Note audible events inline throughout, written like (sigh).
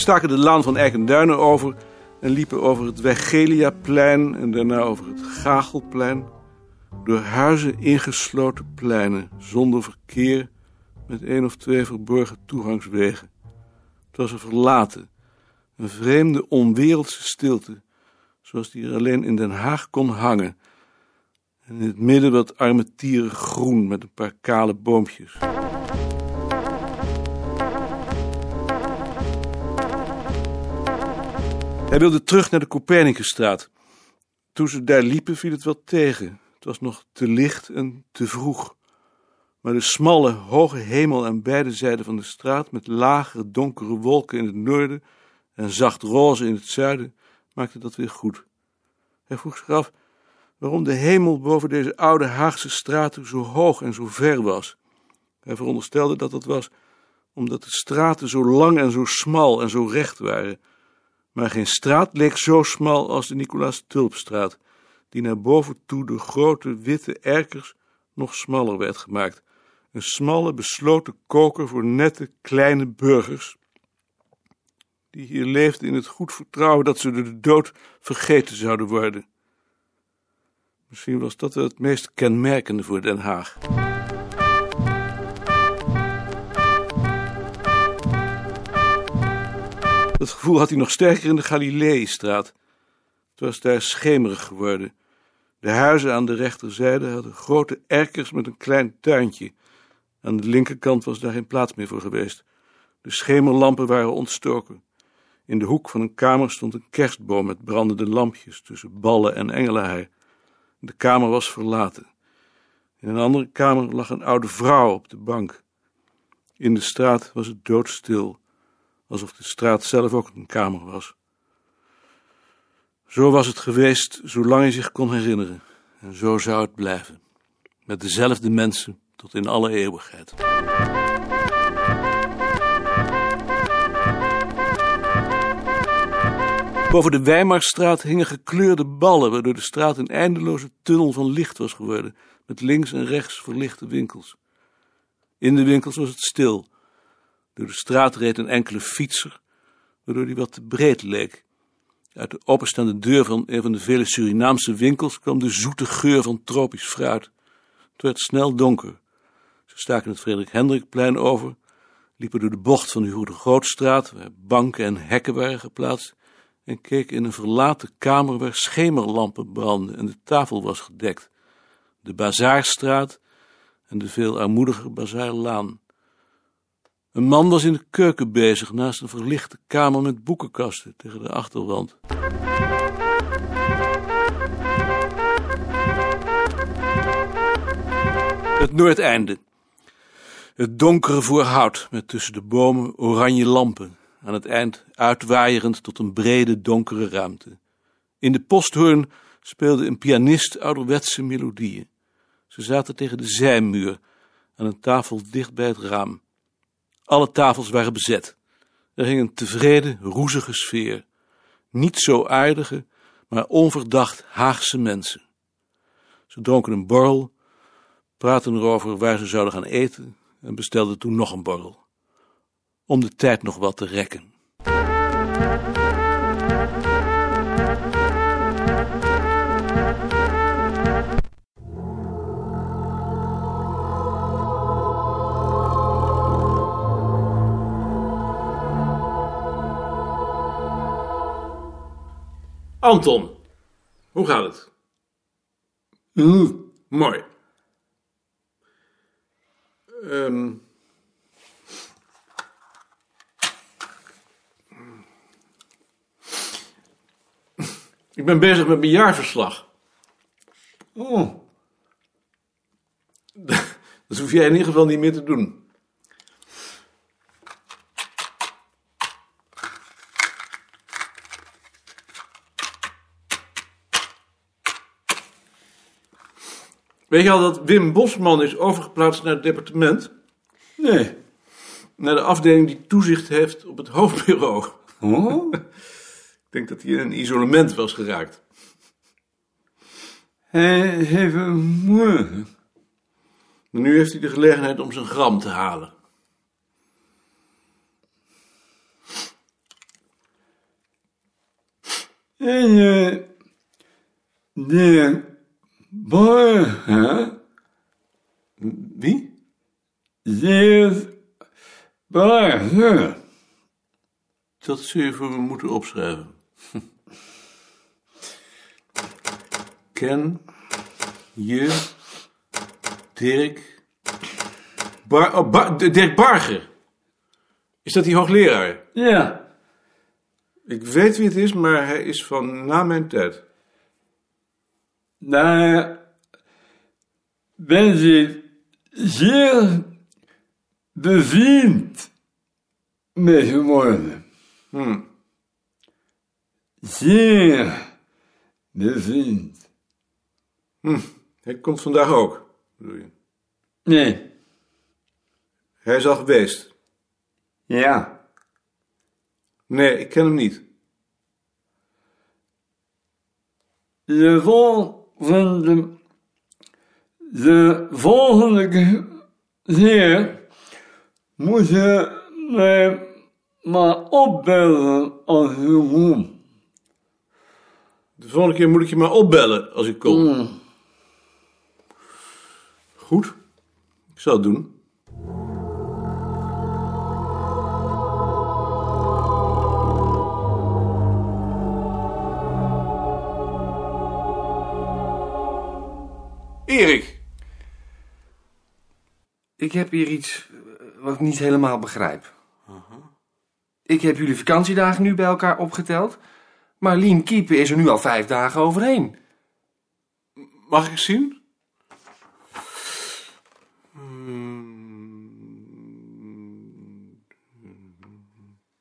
Ze staken de laan van Eikenduinen over en liepen over het Wegeliaplein en daarna over het Gachelplein. Door huizen ingesloten pleinen, zonder verkeer, met één of twee verborgen toegangswegen. Het was er verlaten, een vreemde, onwereldse stilte, zoals die er alleen in Den Haag kon hangen. En in het midden wat armetierig groen met een paar kale boompjes. Hij wilde terug naar de Copernicusstraat. Toen ze daar liepen viel het wel tegen. Het was nog te licht en te vroeg. Maar de smalle, hoge hemel aan beide zijden van de straat, met lagere, donkere wolken in het noorden en zacht roze in het zuiden, maakte dat weer goed. Hij vroeg zich af waarom de hemel boven deze oude Haagse straten zo hoog en zo ver was. Hij veronderstelde dat dat was omdat de straten zo lang en zo smal en zo recht waren. Maar geen straat leek zo smal als de Nicolaas Tulpstraat, die naar boven toe door grote witte erkers nog smaller werd gemaakt. Een smalle, besloten koker voor nette, kleine burgers, die hier leefden in het goed vertrouwen dat ze door de dood vergeten zouden worden. Misschien was dat het meest kenmerkende voor Den Haag. Dat gevoel had hij nog sterker in de Galileestraat. Het was daar schemerig geworden. De huizen aan de rechterzijde hadden grote erkers met een klein tuintje. Aan de linkerkant was daar geen plaats meer voor geweest. De schemerlampen waren ontstoken. In de hoek van een kamer stond een kerstboom met brandende lampjes tussen ballen en engelenhei. De kamer was verlaten. In een andere kamer lag een oude vrouw op de bank. In de straat was het doodstil, alsof de straat zelf ook een kamer was. Zo was het geweest zolang hij zich kon herinneren. En zo zou het blijven. Met dezelfde mensen tot in alle eeuwigheid. Boven de Weimarstraat hingen gekleurde ballen, waardoor de straat een eindeloze tunnel van licht was geworden, met links en rechts verlichte winkels. In de winkels was het stil. Door de straat reed een enkele fietser, waardoor die wat te breed leek. Uit de openstaande deur van een van de vele Surinaamse winkels kwam de zoete geur van tropisch fruit. Het werd snel donker. Ze staken het Frederik Hendrikplein over, liepen door de bocht van de Goede Grootstraat, waar banken en hekken waren geplaatst, en keken in een verlaten kamer waar schemerlampen brandden en de tafel was gedekt. De Bazaarstraat en de veel armoediger Bazaarlaan. Een man was in de keuken bezig naast een verlichte kamer met boekenkasten tegen de achterwand. Het Noordeinde. Het donkere voorhout met tussen de bomen oranje lampen, aan het eind uitwaaierend tot een brede donkere ruimte. In de posthoorn speelde een pianist ouderwetse melodieën. Ze zaten tegen de zijmuur, aan een tafel dicht bij het raam. Alle tafels waren bezet. Er hing een tevreden, roezige sfeer. Niet zo aardige, maar onverdacht Haagse mensen. Ze dronken een borrel, praten erover waar ze zouden gaan eten en bestelden toen nog een borrel. Om de tijd nog wat te rekken. Anton, hoe gaat het? Mooi. Ehm. Ik ben bezig met mijn jaarverslag. Oh, (laughs) Dat hoef jij in ieder geval niet meer te doen. Weet je al dat Wim Bosman is overgeplaatst naar het departement? nee. Naar de afdeling die toezicht heeft op het hoofdbureau. Oh? (laughs) Ik denk dat hij in een isolement was geraakt. Hij heeft een morgen. Maar nu heeft hij de gelegenheid om zijn gram te halen. En je de borgen Wie? zeer borgen. Dat zul je voor me moeten opschrijven. (laughs) Ken je Dirk Bar oh, Bar- Dirk Barger? Is dat die hoogleraar? Ja, Ik weet wie het is, maar hij is van na mijn tijd. Daar ben je zeer bevriend mee geworden. Hm. Zeer bevriend. Hm. Hij komt vandaag ook, bedoel je? Nee, Hij is al geweest. ja. Nee, ik ken hem niet. De de volgende keer moet je mij maar opbellen als je komt. De volgende keer moet ik je maar opbellen als ik kom. Mm. Goed, ik zal het doen. Erik, Ik heb hier iets eh, wat ik niet helemaal begrijp. Ik heb jullie vakantiedagen nu bij elkaar opgeteld. Maar Lien Kiepen is er nu al vijf dagen overheen. mag ik zien?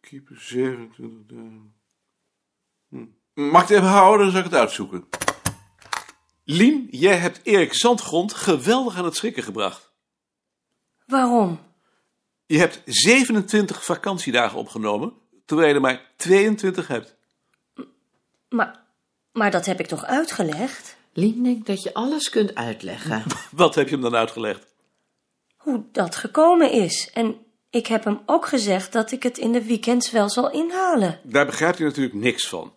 Keeper 27 dagen. Hm. Mag ik het even houden, dan zal ik het uitzoeken. Lien, jij hebt Erik Zandgrond geweldig aan het schrikken gebracht. Waarom? Je hebt 27 vakantiedagen opgenomen, terwijl je er maar 22 hebt. Maar, maar dat heb ik toch uitgelegd? Lien denkt dat je alles kunt uitleggen. (laughs) Wat heb je hem dan uitgelegd? Hoe dat gekomen is. En ik heb hem ook gezegd dat ik het in de weekends wel zal inhalen. Daar begrijpt hij natuurlijk niks van.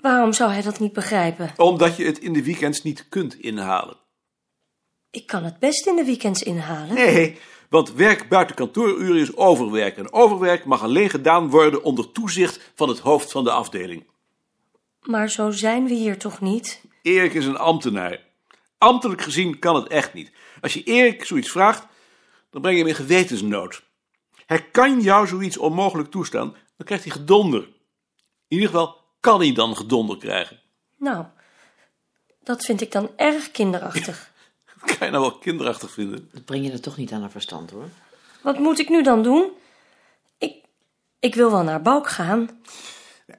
Waarom zou hij dat niet begrijpen? Omdat je het in de weekends niet kunt inhalen. Ik kan het best in de weekends inhalen. Nee, want werk buiten kantooruren is overwerk. En overwerk mag alleen gedaan worden onder toezicht van het hoofd van de afdeling. Maar zo zijn we hier toch niet? Erik is een ambtenaar. Ambtelijk gezien kan het echt niet. Als je Erik zoiets vraagt, dan breng je hem in gewetensnood. Hij kan jou zoiets onmogelijk toestaan, dan krijgt hij gedonder. In ieder geval kan hij dan gedonder krijgen. Nou, dat vind ik dan erg kinderachtig. Dat (laughs) kan je nou wel kinderachtig vinden. Dat breng je er toch niet aan haar verstand hoor. Wat moet ik nu dan doen? Ik, ik wil wel naar Balk gaan.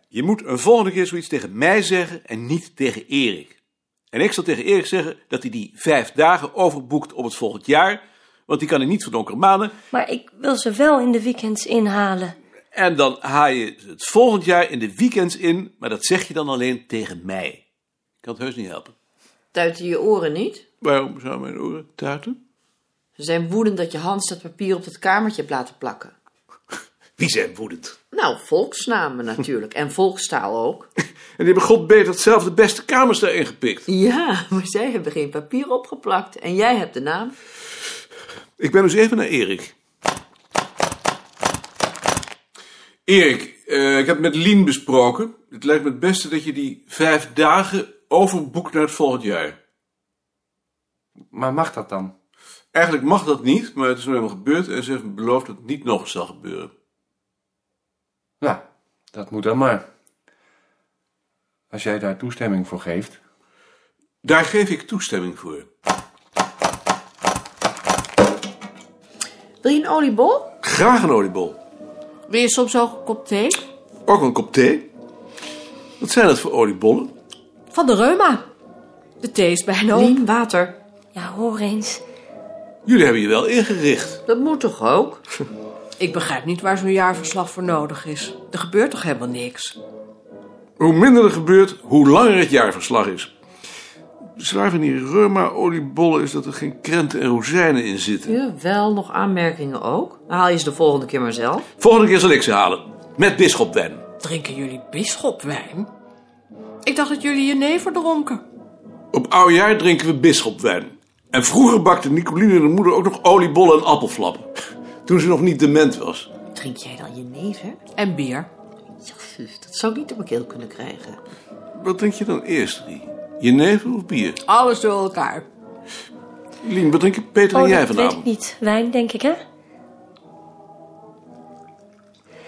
Je moet een volgende keer zoiets tegen mij zeggen en niet tegen Erik. En ik zal tegen Erik zeggen dat hij die vijf dagen overboekt op het volgend jaar, want die kan hij niet van donkere maanden. Maar ik wil ze wel in de weekends inhalen. En dan haal je het volgend jaar in de weekends in, maar dat zeg je dan alleen tegen mij. Ik kan het heus niet helpen. Tuiten je oren niet? Waarom zou mijn oren tuiten? Ze zijn woedend dat je Hans dat papier op het kamertje hebt laten plakken. (laughs) Wie zijn woedend? Nou, volksnamen natuurlijk. En volkstaal ook. (laughs) En die hebben god beter zelf de beste kamers daarin gepikt. Ja, maar zij hebben geen papier opgeplakt. En jij hebt de naam. Ik ben dus even naar Erik. Erik, eh, ik heb met Lien besproken. Het lijkt me het beste dat je die vijf dagen overboekt naar het volgend jaar. Maar mag dat dan? Eigenlijk mag dat niet, maar het is nu helemaal gebeurd en ze heeft beloofd dat het niet nog eens zal gebeuren. Nou, dat moet dan maar. Als jij daar toestemming voor geeft. Daar geef ik toestemming voor. Wil je een oliebol? Graag een oliebol. Wil je soms ook een kop thee? Ook een kop thee. Wat zijn dat voor oliebollen? Van de reuma. De thee is bijna op. Lien, water. Ja, hoor eens. Jullie hebben je wel ingericht. Dat moet toch ook? (laughs) Ik begrijp niet waar zo'n jaarverslag voor nodig is. Er gebeurt toch helemaal niks? Hoe minder er gebeurt, hoe langer het jaarverslag is. Zwaar van die reuma-oliebollen is dat er geen krenten en rozijnen in zitten. Ja, wel nog aanmerkingen ook. Dan haal je ze de volgende keer maar zelf. Volgende keer zal ik ze halen. Met bisschopwijn. Drinken jullie bisschopwijn? Ik dacht dat jullie jenever dronken. Op oudjaar drinken we bisschopwijn. En vroeger bakte Nicoline de moeder ook nog oliebollen en appelflappen. (laughs) Toen ze nog niet dement was. Drink jij dan jenever? En bier. Ja, zus, dat zou ik niet op mijn keel kunnen krijgen. Wat drink je dan eerst, Rie? Jenever of bier? Alles door elkaar. Lien, wat drinken Peter en Oh, jij dat weet ik vanavond? niet. Wijn, denk ik, hè?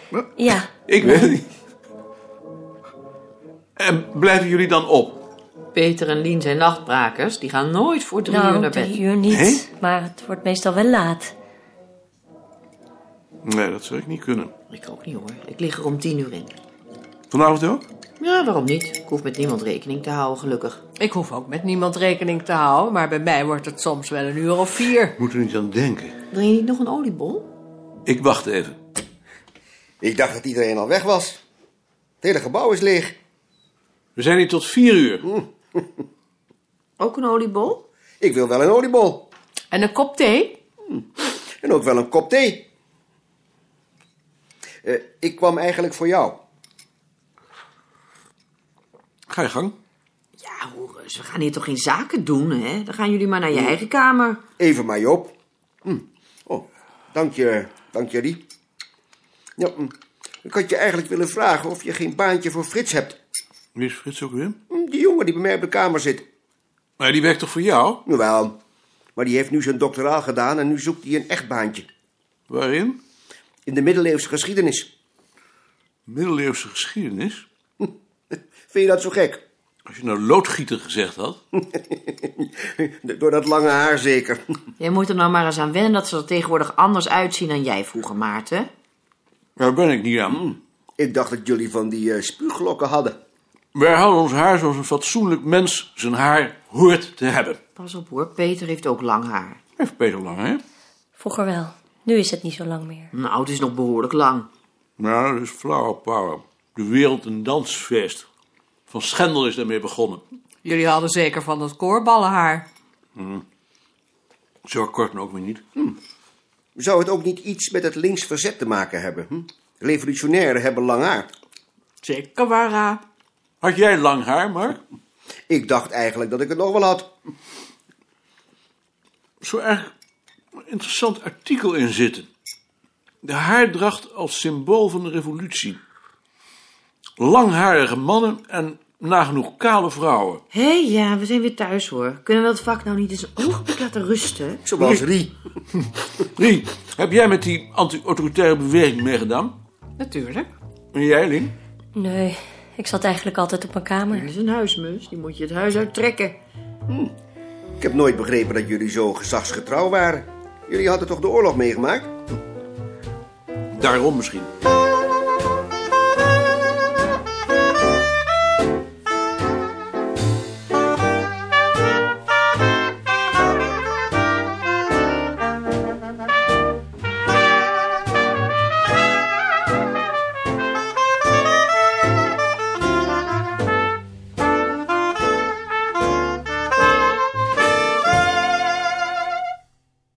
Wat? Ja, (laughs) Ik weet het niet. En blijven jullie dan op? Peter en Lien zijn nachtbrakers. Die gaan nooit voor drie uur nou, naar bed. drie uur niet. Nee? Maar het wordt meestal wel laat. Nee, dat zou ik niet kunnen. Ik ook niet hoor. Ik lig er om tien uur in. Vanavond ook? Ja, waarom niet? Ik hoef met niemand rekening te houden, gelukkig. Ik hoef ook met niemand rekening te houden, maar bij mij wordt het soms wel een uur of vier. Moet er niet aan denken. Wil je niet nog een oliebol? Ik wacht even. Ik dacht dat iedereen al weg was. Het hele gebouw is leeg. We zijn hier tot vier uur. (laughs) Ook een oliebol? Ik wil wel een oliebol. En een kop thee? En ook wel een kop thee. Eh, ik kwam eigenlijk voor jou. Ga je gang. Ja, hoor eens. We gaan hier toch geen zaken doen, hè? Dan gaan jullie maar naar je eigen kamer. Even maar, Joop. Hm. Oh, dank je, dank je, Rie. Ja, hm. Ik had je eigenlijk willen vragen of je geen baantje voor Frits hebt. Wie is Frits ook weer? Hm, Die jongen die bij mij op de kamer zit. Maar die werkt toch voor jou? Jawel, maar die heeft nu zijn doctoraal gedaan en nu zoekt hij een echt baantje. Waarin? In de middeleeuwse geschiedenis. Middeleeuwse geschiedenis. Vind je dat zo gek? Als je nou loodgieter gezegd had. (laughs) Door dat lange haar zeker. Jij moet er nou maar eens aan wennen dat ze er tegenwoordig anders uitzien dan jij vroeger, Maarten. Daar ben ik niet aan. Ik dacht dat jullie van die eh, spuuglokken hadden. Wij houden ons haar zoals een fatsoenlijk mens zijn haar hoort te hebben. Pas op hoor, Peter heeft ook lang haar. Heeft Peter lang, hè? Vroeger wel. Nu is het niet zo lang meer. Nou, het is nog behoorlijk lang. Nou, dat is flower power. De wereld een dansfeest. Van Schendel is daarmee begonnen. Jullie hadden zeker van dat koorballenhaar. Zo kort ook weer niet. Zou het ook niet iets met het links verzet te maken hebben? Hm? Revolutionairen hebben lang haar. Zeker waar. Had jij lang haar, Mark? Ik dacht eigenlijk dat ik het nog wel had. Zo erg een interessant artikel in zitten. De haardracht als symbool van de revolutie. Langharige mannen en nagenoeg kale vrouwen. Hé, ja, we zijn weer thuis hoor. Kunnen we dat vak nou niet eens een ogenblik laten rusten? Zoals Rie. (laughs) Rie, heb jij met die anti-autoritaire beweging meegedaan? Natuurlijk. En jij, Lien? Nee, ik zat eigenlijk altijd op mijn Dat kamer. is een huismus, die moet je het huis uittrekken. Ik heb nooit begrepen dat jullie zo gezagsgetrouw waren. Jullie hadden toch de oorlog meegemaakt? Daarom misschien.